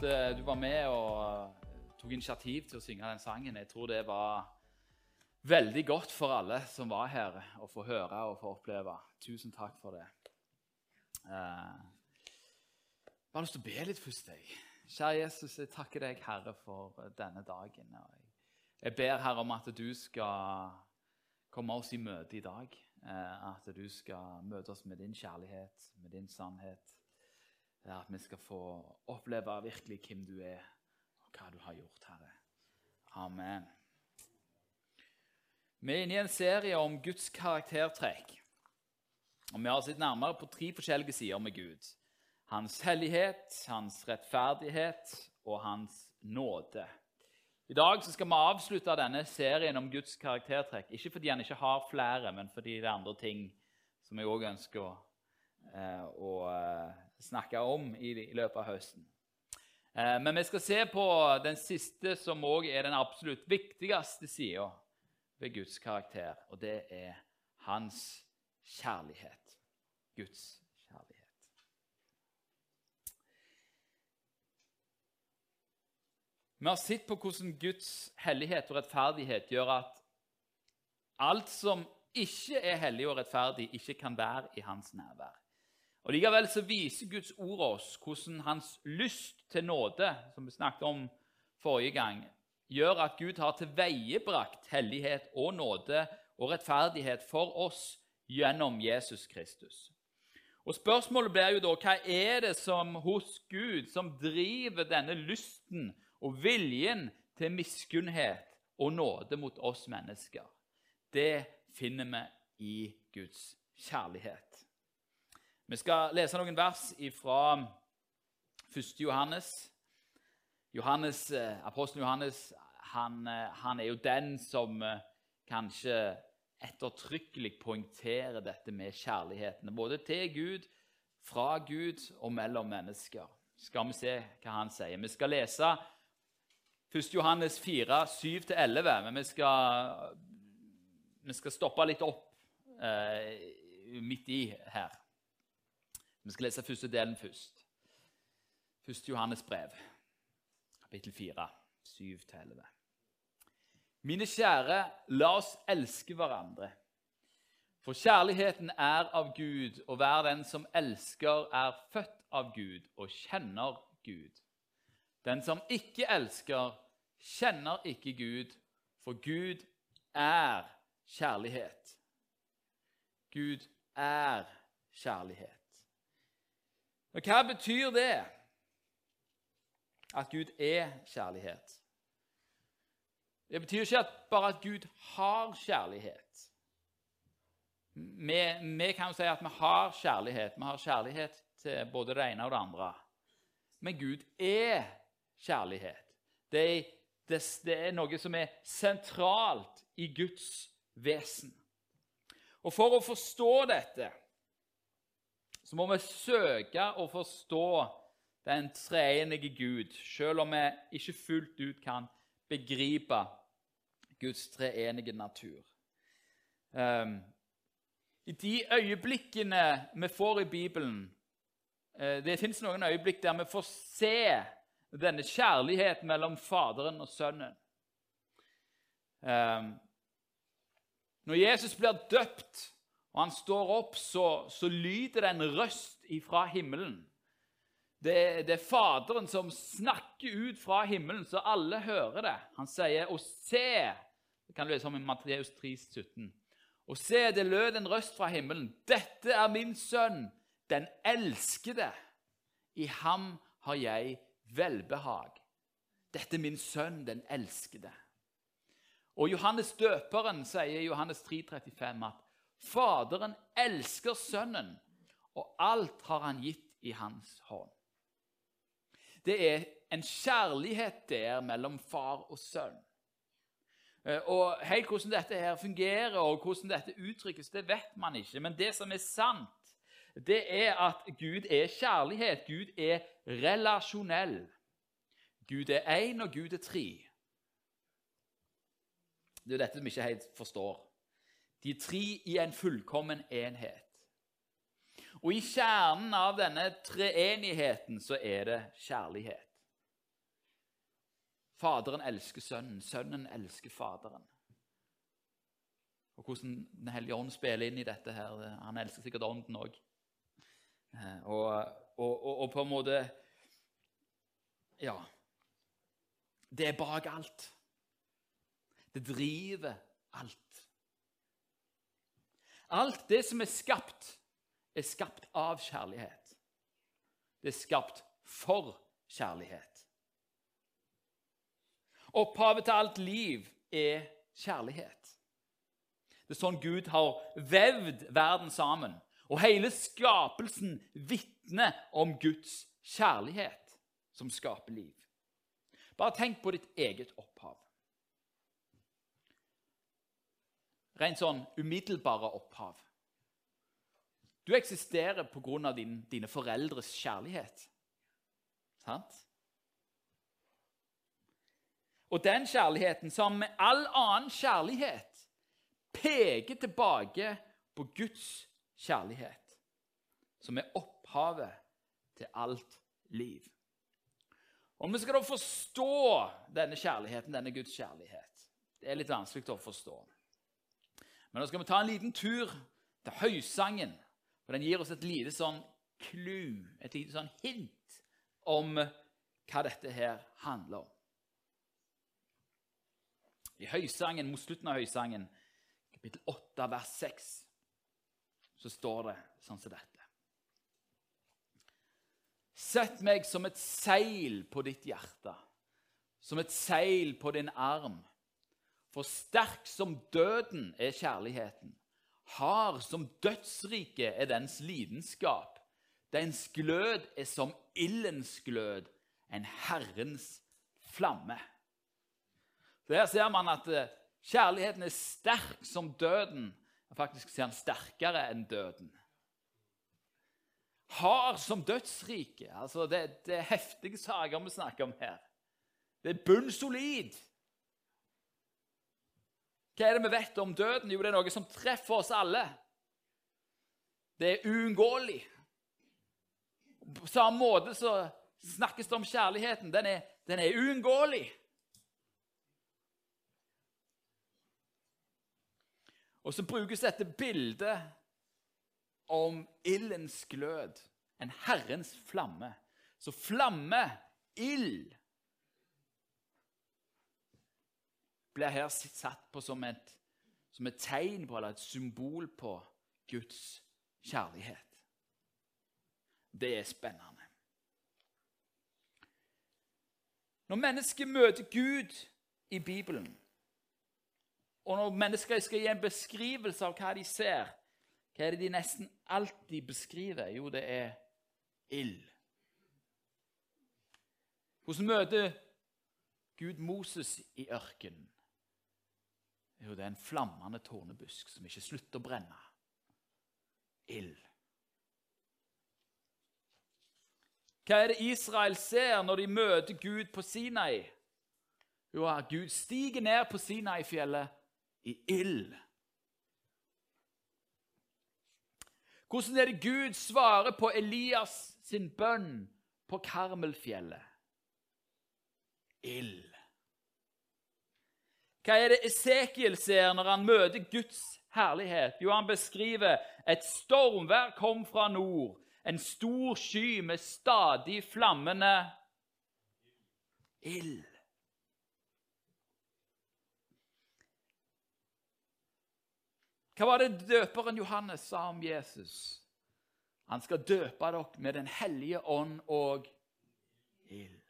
at eh, du var med og eh, tok initiativ til å synge den sangen. Jeg tror det var veldig godt for alle som var her, å få høre og få oppleve. Tusen takk for det. Eh, jeg har lyst til å be litt først. jeg. Kjære Jesus, jeg takker deg, Herre, for denne dagen. jeg- ber, Herre, om at du skal komme oss i møte i dag. Eh, At du skal møte oss med din kjærlighet, med din sannhet. Eh, At vi skal få oppleve virkelig hvem du er, og hva du har gjort, Herre. Amen. Vi er inne i en serie om Guds karaktertrekk. Og Vi har sett nærmere på tre forskjellige sider med Gud. Hans hellighet, hans rettferdighet og hans nåde. I dag skal vi avslutte denne serien om Guds karaktertrekk. Ikke fordi han ikke har flere, men fordi det er andre ting som jeg òg ønsker å, eh, å eh, snakke om i, løpet av høsten. Eh, men vi skal se på den siste, som òg er den absolutt viktigste sida ved Guds karakter, og det er hans kjærlighet. Guds kjærlighet. Vi har sett på hvordan Guds hellighet og rettferdighet gjør at alt som ikke er hellig og rettferdig, ikke kan være i hans nærvær. Og Likevel så viser Guds ord oss hvordan hans lyst til nåde, som vi snakket om forrige gang, gjør at Gud har tilveiebrakt hellighet og nåde og rettferdighet for oss gjennom Jesus Kristus. Og Spørsmålet blir jo da hva er det som hos Gud som driver denne lysten og viljen til miskunnhet og nåde mot oss mennesker? Det finner vi i Guds kjærlighet. Vi skal lese noen vers fra 1. Johannes. Johannes, eh, Apostelen Johannes han, eh, han er jo den som eh, kanskje ettertrykkelig poengterer dette med kjærligheten. Både til Gud, fra Gud og mellom mennesker. Skal vi se hva han sier. Vi skal lese 1. Johannes 4, 7-11, men vi skal, vi skal stoppe litt opp eh, midt i her. Vi skal lese første delen først. 1. Johannes brev, kapittel 4, 7-11. Mine kjære, la oss elske hverandre. For kjærligheten er av Gud, og hver den som elsker, er født av Gud og kjenner Gud. Den som ikke elsker, kjenner ikke Gud, for Gud er kjærlighet. Gud er kjærlighet. Og hva betyr det? At Gud er kjærlighet. Det betyr ikke at bare at Gud har kjærlighet. Vi, vi kan jo si at vi har kjærlighet. Vi har kjærlighet til både det ene og det andre. Men Gud er kjærlighet. Det er, det, det er noe som er sentralt i Guds vesen. Og for å forstå dette så må vi søke å forstå den treenige Gud, selv om vi ikke fullt ut kan begripe Guds treenige natur. Um, I de øyeblikkene vi får i Bibelen uh, Det fins noen øyeblikk der vi får se denne kjærligheten mellom Faderen og Sønnen. Um, når Jesus blir døpt og han står opp, så, så lyder det en røst ifra himmelen. Det det er, Faderen som snakker ut fra himmelen, så alle hører det. Han sier 'Å se' Det kan du lese om i Matteus 3, 17. Og se, det lød en røst fra himmelen. 'Dette er min sønn, den elskede. I ham har jeg velbehag.' Dette er min sønn, den elskede. Og Johannes døperen sier i Johannes 3, 35 at Faderen elsker Sønnen, og alt har han gitt i hans hånd. Det er en kjærlighet der mellom far og sønn. Og Helt hvordan dette her fungerer og hvordan dette uttrykkes, det vet man ikke. Men det som er sant, det er at Gud er kjærlighet. Gud er relasjonell. Gud er én, og Gud er tre. Det er dette vi ikke helt forstår. De tre i en fullkommen enhet. Og i kjernen av denne treenigheten så er det kjærlighet. Faderen elsker sønnen, sønnen elsker faderen. Og hvordan Den hellige ånd spiller inn i dette her. Han elsker sikkert ånden òg. Og, og, og, og på en måte Ja. Det er bak alt. Det driver alt. Alt det som er skapt, er skapt av kjærlighet. Det er skapt for kjærlighet. Opphavet til alt liv er kjærlighet. Det er sånn Gud har vevd verden sammen. Og hele skapelsen vitner om Guds kjærlighet, som skaper liv. Bare tenk på ditt eget opphav. Rent sånn umiddelbare opphav. Du eksisterer pga. Din, dine foreldres kjærlighet. Sant? Og den kjærligheten, som med all annen kjærlighet, peker tilbake på Guds kjærlighet, som er opphavet til alt liv. Og Vi skal da forstå denne kjærligheten, denne Guds kjærlighet. Det er litt vanskelig å forstå. Men nå skal vi ta en liten tur til høysangen. For Den gir oss et lite sånn clue, et lite sånn hint om hva dette her handler om. I høysangen, Mot slutten av høysangen, kapittel 8, vers 6, så står det sånn som dette. Sett meg som et seil på ditt hjerte, som et seil på din arm. For sterk som døden er kjærligheten. Hard som dødsriket er dens lidenskap. Dens glød er som ildens glød, en Herrens flamme. Så Her ser man at eh, kjærligheten er sterk som døden. Faktisk ser han sterkere enn døden. Hard som dødsriket. Altså det, det er heftige saker vi snakker om her. Det er bunnsolid. Hva er det vi vet om døden? Jo, det er noe som treffer oss alle. Det er uunngåelig. På samme måte så snakkes det om kjærligheten. Den er, den er uunngåelig. Og så brukes dette bildet om ildens glød, en Herrens flamme. Så flamme, ild, blir her satt på som et, som et tegn på, eller et symbol på, Guds kjærlighet. Det er spennende. Når mennesker møter Gud i Bibelen, og når mennesker skal gi en beskrivelse av hva de ser, hva er det de nesten alltid beskriver? Jo, det er ild. Hvordan møter Gud Moses i ørkenen? Jo, det er en flammende tornebusk som ikke slutter å brenne. Ild. Hva er det Israel ser når de møter Gud på Sinai? Jo, Gud stiger ned på Sinai-fjellet i ild. Hvordan er det Gud svarer på Elias sin bønn på Karmelfjellet? Ild. Hva er det Esekiel ser når han møter Guds herlighet? Jo, han beskriver et stormvær kom fra nord, en stor sky med stadig flammende ild. Hva var det døperen Johannes sa om Jesus? Han skal døpe dere med Den hellige ånd og ild.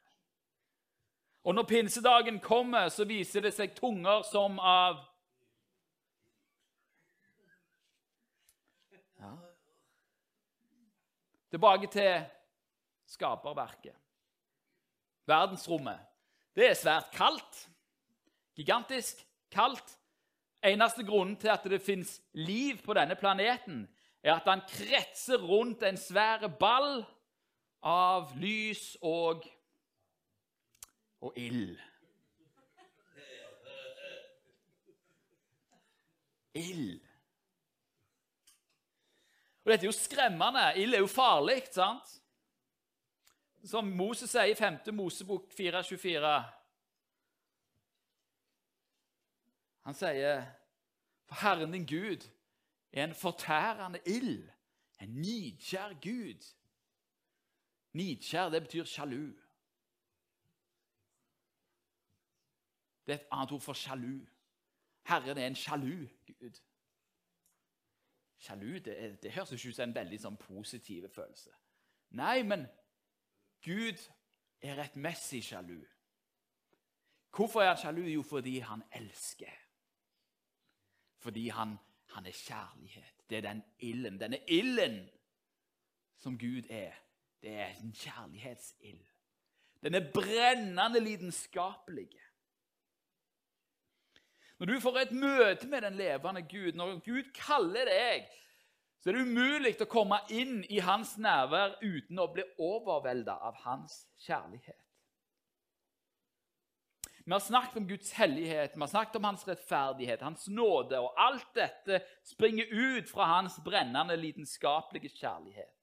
Og når pinsedagen kommer, så viser det seg tunger som av ja. Tilbake til skaperverket. Verdensrommet. Det er svært kaldt. Gigantisk kaldt. Eneste grunnen til at det fins liv på denne planeten, er at han kretser rundt en svær ball av lys og og ild. Ild. Og dette er jo skremmende. Ild er jo farlig, sant? Som Moses sier i 5. Mosebok 424. Han sier For Herren din Gud er en fortærende ild, en nidkjær Gud. Nidkjær, det betyr sjalu. Det er et annet ord for sjalu. Herren er en sjalu Gud. Sjalu det, det høres ikke ut som en veldig sånn positiv følelse. Nei, men Gud er rettmessig sjalu. Hvorfor er han sjalu? Jo, fordi han elsker. Fordi han, han er kjærlighet. Det er den ilden. Denne ilden som Gud er, det er en kjærlighetsild. Den er brennende lidenskapelig. Når du får et møte med den levende Gud, når Gud kaller deg, så er det umulig å komme inn i hans nærvær uten å bli overvelda av hans kjærlighet. Vi har snakket om Guds hellighet, vi har snakket om hans rettferdighet, hans nåde, og alt dette springer ut fra hans brennende, lidenskapelige kjærlighet.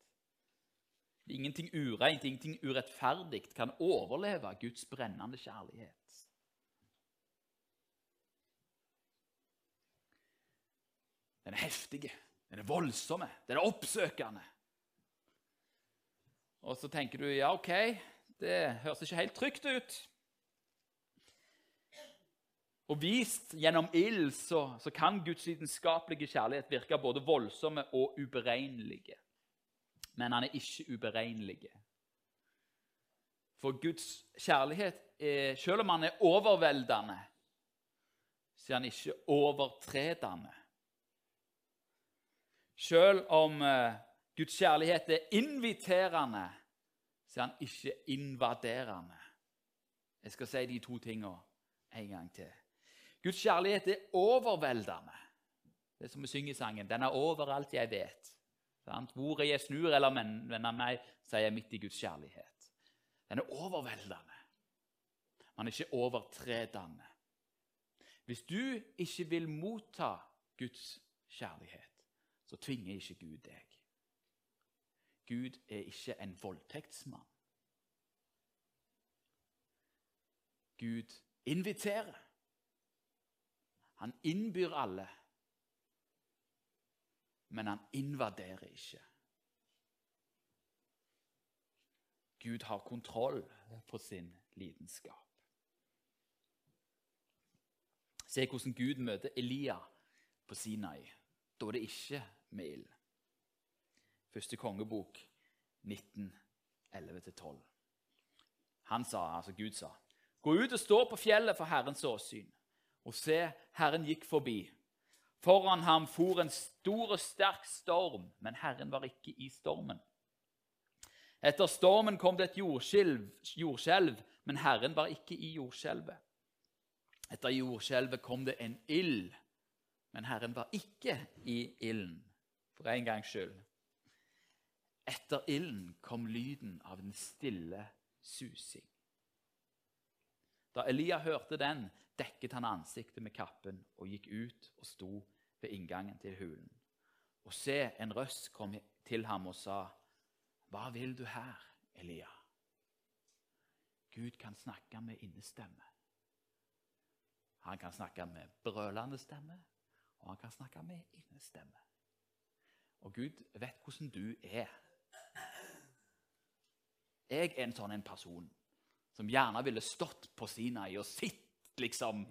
Ingenting ureint, ingenting urettferdig kan overleve Guds brennende kjærlighet. Den er heftig, den er voldsom, den er oppsøkende. Og så tenker du ja, OK, det høres ikke helt trygt ut. Og vist gjennom ild så, så kan Guds lidenskapelige kjærlighet virke både voldsomme og uberegnelige. Men han er ikke uberegnelig. For Guds kjærlighet, er, selv om han er overveldende, så er han ikke overtredende. Selv om uh, Guds kjærlighet er inviterende, så er han ikke invaderende. Jeg skal si de to tingene en gang til. Guds kjærlighet er overveldende. Det er som vi synger i sangen. Den er overalt jeg vet. Hvor jeg snur eller vender meg, så er jeg midt i Guds kjærlighet. Den er overveldende. Man er ikke overtredende. Hvis du ikke vil motta Guds kjærlighet, så tvinger ikke Gud deg. Gud er ikke en voldtektsmann. Gud inviterer. Han innbyr alle, men han invaderer ikke. Gud har kontroll på sin lidenskap. Se hvordan Gud møter Elia på Sinai. Da det ikke med ild. Første kongebok 19, 11-12. Han sa, altså Gud sa, gå ut og stå på fjellet for Herrens åsyn. Og se, Herren gikk forbi. Foran ham for en stor og sterk storm, men Herren var ikke i stormen. Etter stormen kom det et jordskjelv, men Herren var ikke i jordskjelvet. Etter jordskjelvet kom det en ild, men Herren var ikke i ilden for en gangs skyld. Etter ilden kom lyden av en stille susing. Da Elia hørte den, dekket han ansiktet med kappen og gikk ut og sto ved inngangen til hulen. Og se, en røst kom til ham og sa, 'Hva vil du her, Elia?' Gud kan snakke med innestemme. Han kan snakke med brølende stemme, og han kan snakke med innestemme. Og Gud vet hvordan du er. Jeg er en sånn en person som gjerne ville stått på Sinai og sett liksom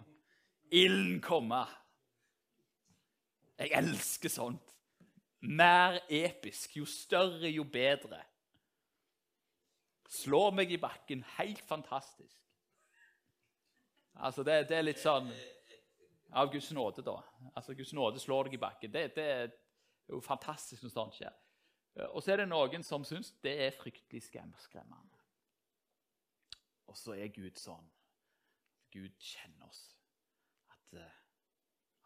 ilden komme. Jeg elsker sånt. Mer episk. Jo større, jo bedre. Slår meg i bakken. Helt fantastisk. Altså, det, det er litt sånn Av Guds nåde, da. Altså, Guds nåde slår deg i bakken. Det, det, det er jo fantastisk når sånt skjer. Eh, og så er det noen som syns det er fryktelig skremmende. Og så er Gud sånn. Gud kjenner oss. At uh,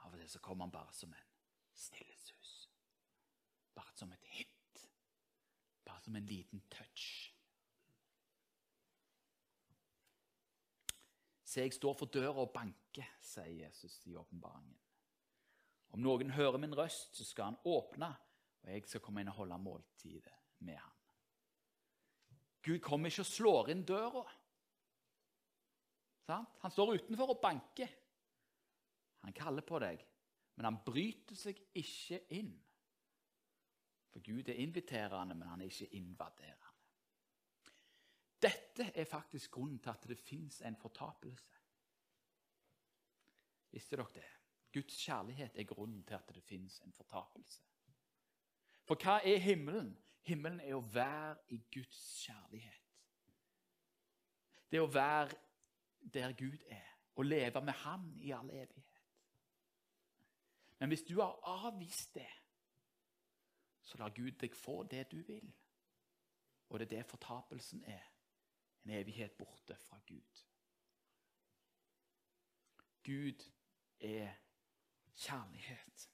av og til så kommer han bare som en stillesus. Bare som et hint. Bare som en liten touch. Se, jeg står for døra og banker, sier Jesus i åpenbaringen. Om noen hører min røst, så skal han åpne Og jeg skal komme inn og holde måltidet med han. Gud kommer ikke og slår inn døra. Sant? Han står utenfor og banker. Han kaller på deg, men han bryter seg ikke inn. For Gud er inviterende, men han er ikke invaderende. Dette er faktisk grunnen til at det fins en fortapelse. Visste dere det? Guds kjærlighet er grunnen til at det fins en fortapelse. For hva er himmelen? Himmelen er å være i Guds kjærlighet. Det er å være der Gud er, og leve med Ham i all evighet. Men hvis du har avvist det, så lar Gud deg få det du vil. Og det er det fortapelsen er. En evighet borte fra Gud. Gud er kjærlighet.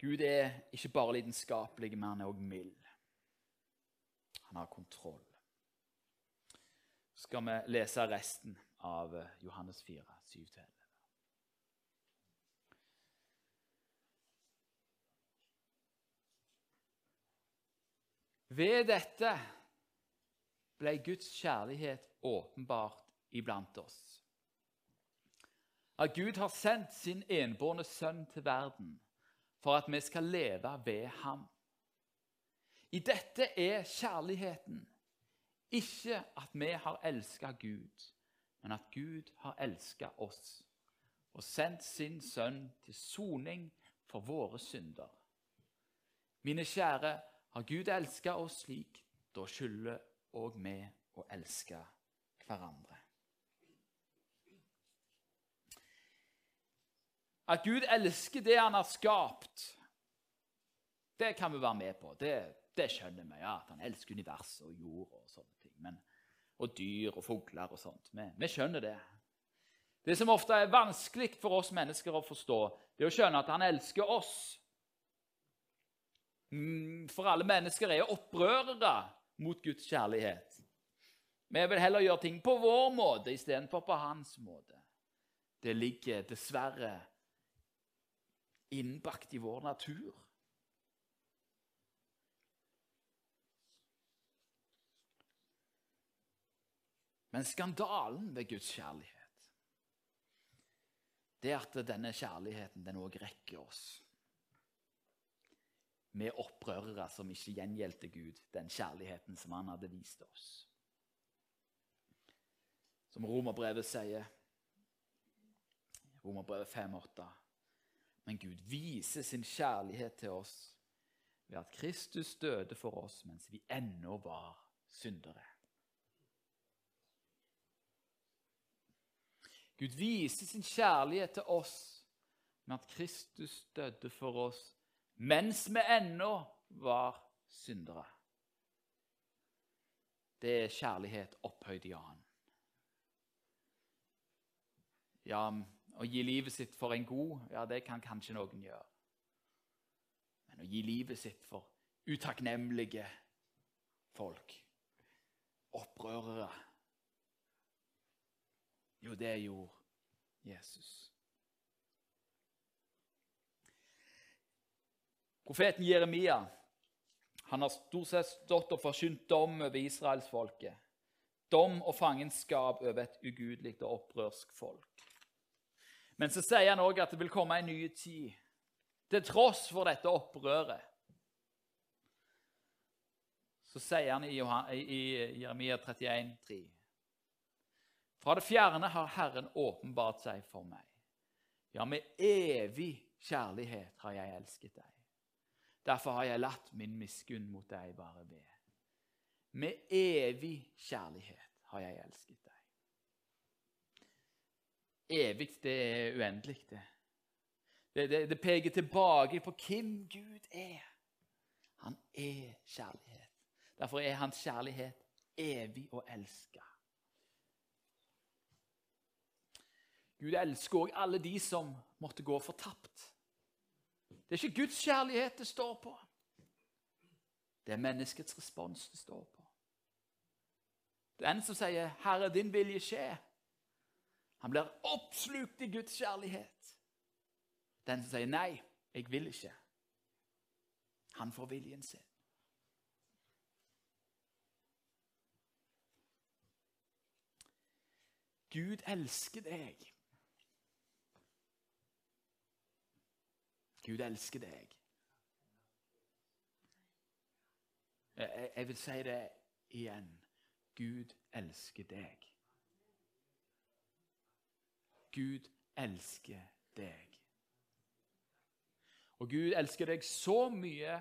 Gud er ikke bare lidenskapelig, men han er òg mild. Han har kontroll. Så skal vi lese resten av Johannes 4, 7-11. Ved dette ble Guds kjærlighet åpenbart iblant oss. At Gud har sendt sin enbårne sønn til verden for at vi skal leve ved ham. I dette er kjærligheten ikke at vi har elska Gud, men at Gud har elska oss og sendt sin sønn til soning for våre synder. Mine kjære, har Gud elska oss slik, da skylder òg vi å elske hverandre. At Gud elsker det han har skapt, det kan vi være med på. Det, det skjønner vi. ja, At han elsker universet og jord og sånne ting. Men, og dyr og fugler og sånt. Vi, vi skjønner det. Det som ofte er vanskelig for oss mennesker å forstå, det er å skjønne at han elsker oss. Mm, for alle mennesker er opprørere mot Guds kjærlighet. Vi vil heller gjøre ting på vår måte istedenfor på hans måte. Det ligger dessverre innbakt i vår natur. Men skandalen ved Guds kjærlighet det er at denne kjærligheten den òg rekker oss. Vi opprørere som ikke gjengjeldte Gud den kjærligheten som han hadde vist oss. Som Romerbrevet sier, Romerbrevet 5,8 men Gud viser sin kjærlighet til oss ved at Kristus døde for oss mens vi ennå var syndere. Gud viser sin kjærlighet til oss med at Kristus døde for oss mens vi ennå var syndere. Det er kjærlighet opphøyd i annen. Ja, å gi livet sitt for en god, ja, det kan kanskje noen gjøre. Men å gi livet sitt for utakknemlige folk, opprørere Jo, det gjorde Jesus. Profeten Jeremia han har stort sett stått og forkynt dom over israelsfolket. Dom og fangenskap over et ugudelig og opprørsk folk. Men så sier han òg at det vil komme en ny tid, til tross for dette opprøret. Så sier han i, Jeremia 31, 31,3.: Fra det fjerne har Herren åpenbart seg for meg. Ja, med evig kjærlighet har jeg elsket deg. Derfor har jeg latt min miskunn mot deg bare ved. Med evig kjærlighet har jeg elsket deg. Evig, det er uendelig, det. Det, det. det, peker tilbake på hvem Gud er. Han er kjærlighet. Derfor er hans kjærlighet evig å elske. Gud elsker òg alle de som måtte gå fortapt. Det er ikke Guds kjærlighet det står på. Det er menneskets respons det står på. Den som sier 'Herre, din vilje skje', han blir oppslukt i Guds kjærlighet. Den som sier nei, Jeg vil ikke. Han får viljen sin. Gud elsker deg. Gud elsker deg. Jeg, jeg vil si det igjen. Gud elsker deg. Gud elsker deg. Og Gud elsker deg så mye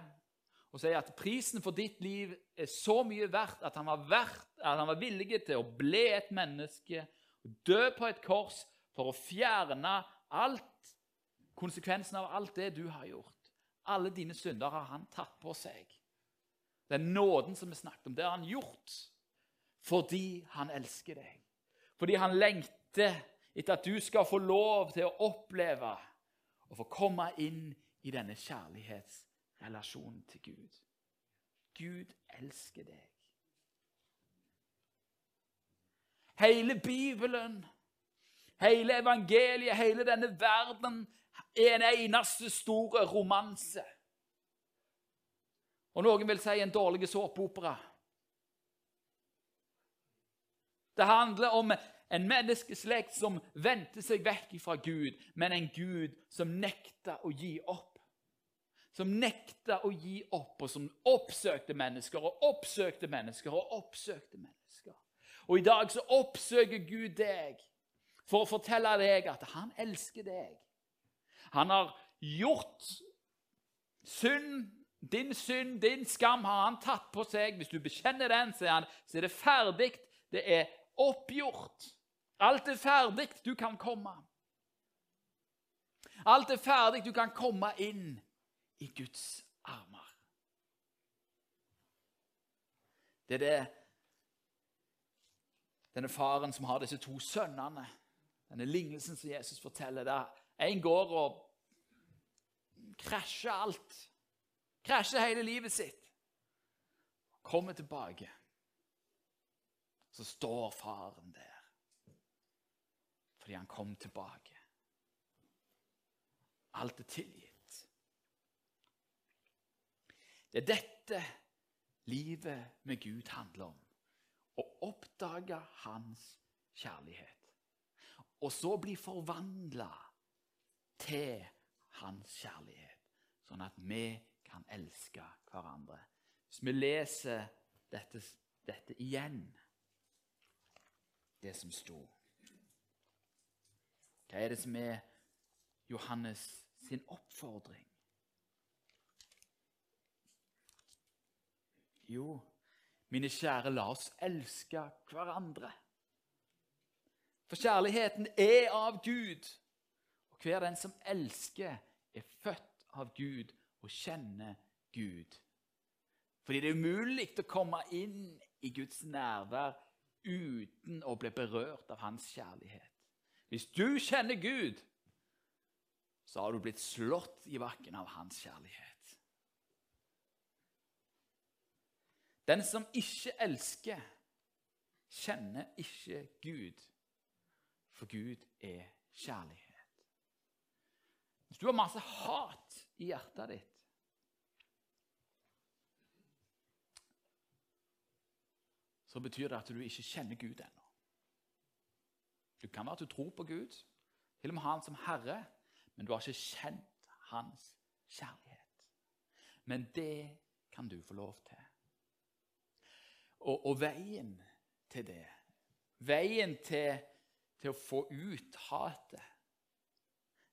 og sier at prisen for ditt liv er så mye verdt at han var, verdt, at han var villig til å bli et menneske og dø på et kors for å fjerne alt, konsekvensen av alt det du har gjort. Alle dine synder har han tatt på seg. Den nåden som vi snakket om, det har han gjort fordi han elsker deg. Fordi han lengter etter at du skal få lov til å oppleve og få komme inn i denne kjærlighetsrelasjonen til Gud. Gud elsker deg. Hele Bibelen, hele evangeliet, hele denne verden er en eneste store romanse. Og noen vil si en dårlig såpeopera. Det handler om en menneskeslekt som vendte seg vekk fra Gud, men en Gud som nekta å gi opp. Som nekta å gi opp, og som oppsøkte mennesker og oppsøkte mennesker og oppsøkte mennesker. Og i dag så oppsøker Gud deg for å fortelle deg at han elsker deg. Han har gjort synd, din synd, din skam har han tatt på seg. Hvis du bekjenner den, så er, han, så er det ferdig. Det er oppgjort. Alt er ferdig, du kan komme. Alt er ferdig, du kan komme inn i Guds armer. Det er det denne faren som har disse to sønnene, denne lignelsen som Jesus forteller der. En går og krasjer alt. Krasjer hele livet sitt. Kommer tilbake. Så står faren der fordi han kom tilbake. Alt er tilgitt. Det er dette livet med Gud handler om. Å oppdage hans kjærlighet. Og så bli forvandla til hans kjærlighet, sånn at vi kan elske hverandre. Hvis vi leser dette, dette igjen, det som står hva er det som er Johannes sin oppfordring? Jo, mine kjære, la oss elske hverandre. For kjærligheten er av Gud, og hver den som elsker, er født av Gud og kjenner Gud. Fordi det er umulig å komme inn i Guds nærvær uten å bli berørt av hans kjærlighet. Hvis du kjenner Gud, så har du blitt slått i bakken av hans kjærlighet. Den som ikke elsker, kjenner ikke Gud, for Gud er kjærlighet. Hvis du har masse hat i hjertet ditt Så betyr det at du ikke kjenner Gud ennå. Det kan være at du tror på Gud, til og med Han som Herre, men du har ikke kjent Hans kjærlighet. Men det kan du få lov til. Og, og veien til det, veien til, til å få ut hatet,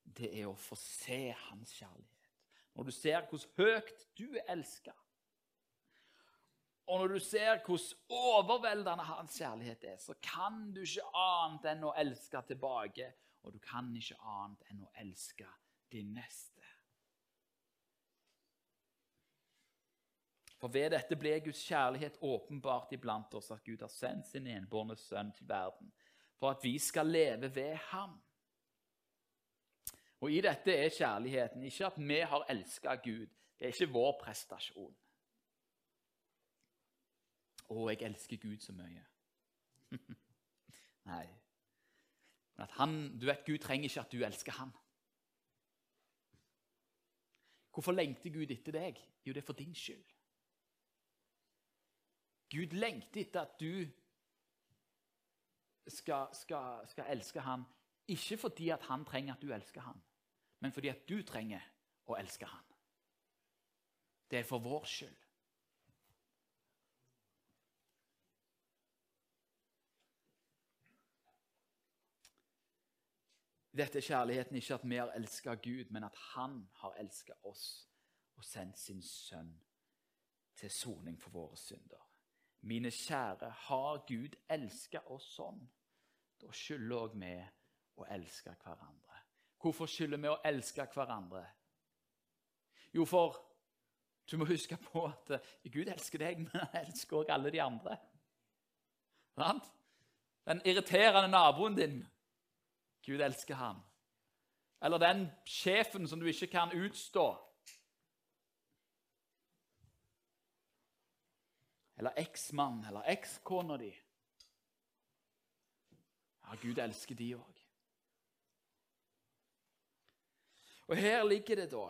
det er å få se Hans kjærlighet. Når du ser hvordan høyt du er elska, og når du ser hvordan overveldende hans kjærlighet er, så kan du ikke annet enn å elske tilbake. Og du kan ikke annet enn å elske din neste. For ved dette ble Guds kjærlighet åpenbart iblant oss, at Gud har sendt sin enbårne sønn til verden, for at vi skal leve ved ham. Og i dette er kjærligheten ikke at vi har elska Gud. Det er ikke vår prestasjon. Å, jeg elsker Gud så mye. Nei. Men at han, du vet, Gud trenger ikke at du elsker han. Hvorfor lengter Gud etter deg? Jo, det er for din skyld. Gud lengter etter at du skal, skal, skal elske han, ikke fordi at han trenger at du elsker han, men fordi at du trenger å elske han. Det er for vår skyld. Dette er kjærligheten ikke at vi har elska Gud, men at Han har elska oss og sendt sin sønn til soning for våre synder. Mine kjære, har Gud elska oss sånn? Da skylder òg vi å elske hverandre. Hvorfor skylder vi å elske hverandre? Jo, for du må huske på at Gud elsker deg, men han elsker òg alle de andre. Sant? Den irriterende naboen din Gud elsker ham. Eller den sjefen som du ikke kan utstå. Eller eksmann eller ekskona di. Ja, Gud elsker de òg. Og her ligger det da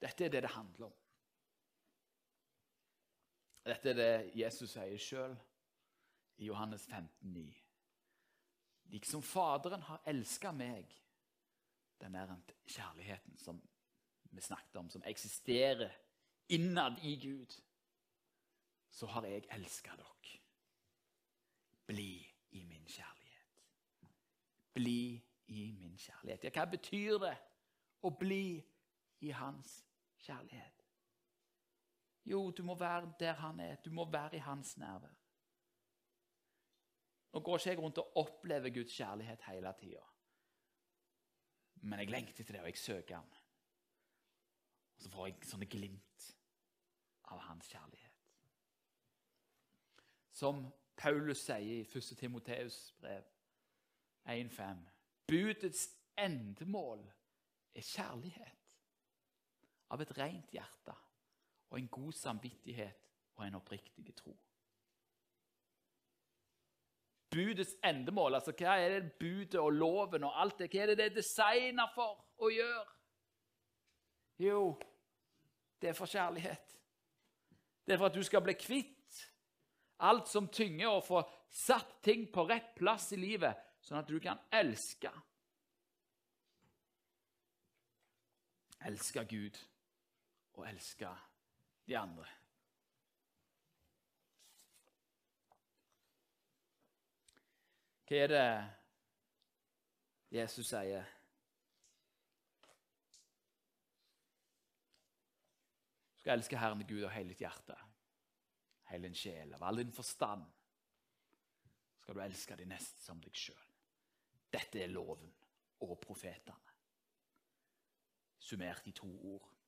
Dette er det det handler om. Dette er det Jesus sier sjøl i Johannes 15, 15,9. Liksom Faderen har elska meg, den der kjærligheten som vi snakket om, som eksisterer innad i Gud, så har jeg elska dere. Bli i min kjærlighet. Bli i min kjærlighet. Ja, hva betyr det å bli i hans kjærlighet? Jo, du må være der han er. Du må være i hans nærvær. Nå går ikke jeg rundt og opplever Guds kjærlighet hele tida. Men jeg lengter til det, og jeg søker han. Og så får jeg sånne glimt av hans kjærlighet. Som Paulus sier i 1. Timoteus brev 1,5.: Budets endemål er kjærlighet av et rent hjerte og en god samvittighet og en oppriktig tro. Budets endemål, altså hva er det budet og loven og alt det, hva er det det er designa for å gjøre? Jo, det er for kjærlighet. Det er for at du skal bli kvitt alt som tynger, og få satt ting på rett plass i livet, sånn at du kan elske. Elske Gud og elske de andre. Hva er det Jesus sier? Du skal elske Herren Gud av hele ditt hjerte, hele din sjel, av all din forstand. skal du elske de neste som deg sjøl. Dette er loven og profetene, summert i to ord.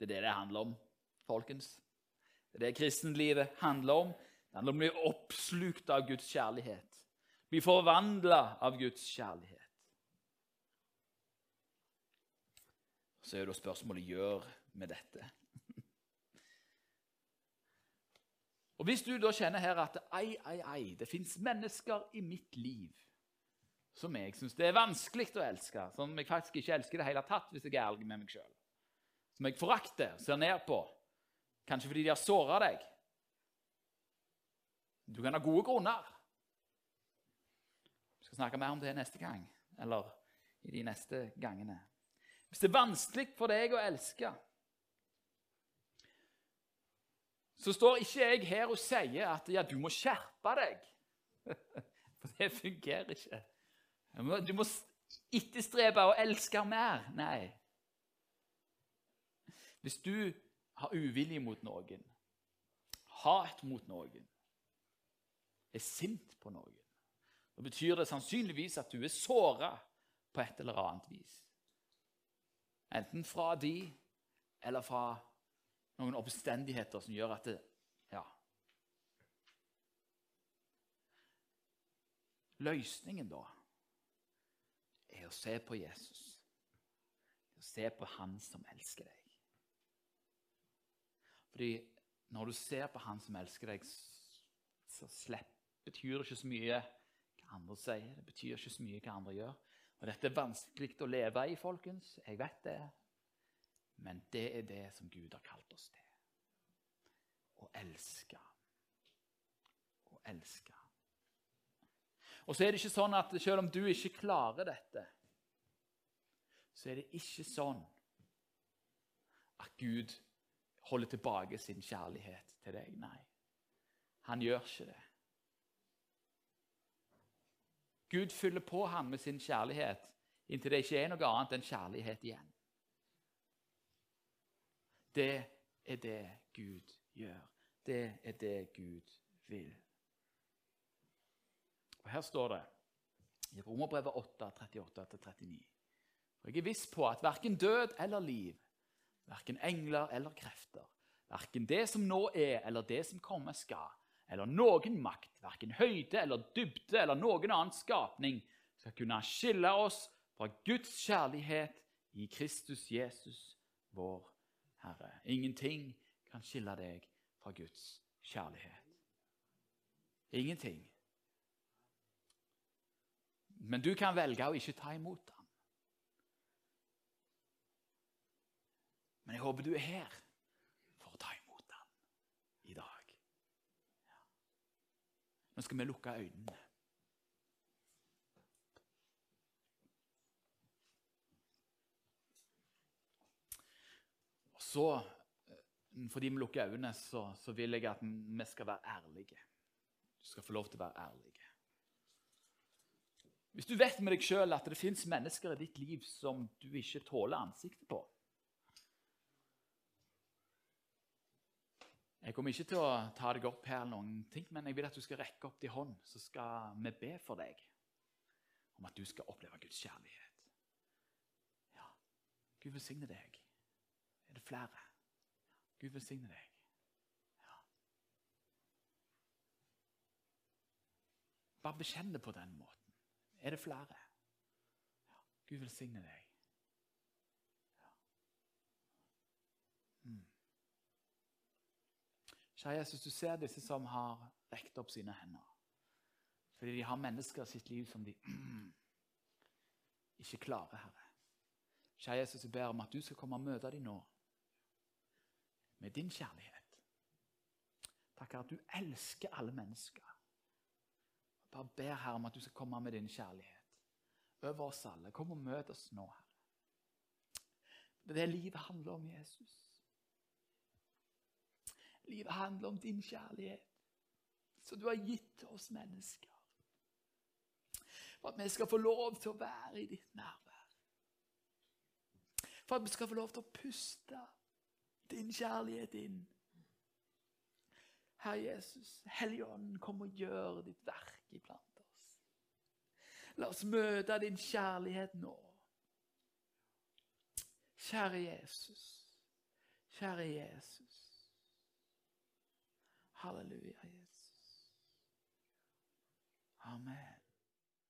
Det er det det handler om, folkens. Det er det kristenlivet handler om. Det handler om å bli oppslukt av Guds kjærlighet. Bli forvandla av Guds kjærlighet. Så er det spørsmålet gjør med dette. Og Hvis du da kjenner her at ei, ei, ei, det fins mennesker i mitt liv som jeg syns det er vanskelig å elske, som jeg faktisk ikke elsker i det hele tatt, hvis jeg er ærlig med meg sjøl som jeg forakter, ser ned på, kanskje fordi de har såra deg. Du kan ha gode grunner. Vi skal snakke mer om det neste gang, eller i de neste gangene. Hvis det er vanskelig for deg å elske, så står ikke jeg her og sier at ja, du må skjerpe deg. For det fungerer ikke. Du må etterstrebe å elske mer. Nei. Hvis du har uvilje mot noen, hat mot noen, er sint på noen, da betyr det sannsynligvis at du er såra på et eller annet vis. Enten fra de eller fra noen oppstendigheter som gjør at det Ja. Løsningen, da, er å se på Jesus. Å se på Han som elsker deg. Fordi når du ser på han som elsker deg, så slepp, betyr det ikke så mye hva andre sier. Det betyr ikke så mye hva andre gjør. Og Dette er vanskelig å leve i, folkens. Jeg vet det. Men det er det som Gud har kalt oss til. Å elske. Å elske. Og så er det ikke sånn at selv om du ikke klarer dette, så er det ikke sånn at Gud holder tilbake sin kjærlighet til deg. Nei, han gjør ikke det. Gud fyller på ham med sin kjærlighet inntil det ikke er noe annet enn kjærlighet igjen. Det er det Gud gjør. Det er det Gud vil. Og Her står det i Romerbrevet 8, 38-39. Jeg er viss på at verken død eller liv, verken engler eller krefter, verken det som nå er eller det som kommer skal, eller noen makt, verken høyde eller dybde eller noen annen skapning, skal kunne skille oss fra Guds kjærlighet i Kristus Jesus, vår Herre. Ingenting kan skille deg fra Guds kjærlighet. Ingenting. Men du kan velge å ikke ta imot den. Men jeg håper du er her for å ta imot den i dag. Ja. Nå skal vi lukke øynene. Og så, eh, fordi vi lukker øynene, så, så vil jeg at vi skal være ærlige. Du skal få lov til å være ærlige. Hvis du vet med deg sjøl at det fins mennesker i ditt liv som du ikke tåler ansiktet på Jeg kommer ikke til å ta deg opp her, noen ting, men jeg vil at du skal rekke opp din hånd, så skal vi be for deg om at du skal oppleve Guds kjærlighet. Ja, Gud velsigne deg. Er det flere? Gud velsigne deg. Bare bekjenn det på den måten. Er det flere? Ja, Gud velsigne deg. Kjære Jesus, du ser disse som har rekt opp sine hender. Fordi de har mennesker sitt liv som de ikke klarer, Herre. Kjære Jesus, jeg ber om at du skal komme og møte dem nå med din kjærlighet. Takk, Herre, at du elsker alle mennesker. Jeg bare ber Herre om at du skal komme med din kjærlighet over oss alle. Kom og møt oss nå, Herre. Det er det livet handler om, Jesus. Livet handler om din kjærlighet, som du har gitt til oss mennesker. For at vi skal få lov til å være i ditt nærvær. For at vi skal få lov til å puste din kjærlighet inn. Herre Jesus, Helligånden, kom og gjør ditt verk iblant oss. La oss møte din kjærlighet nå. Kjære Jesus, kjære Jesus. Halleluja, Jesus. Amen.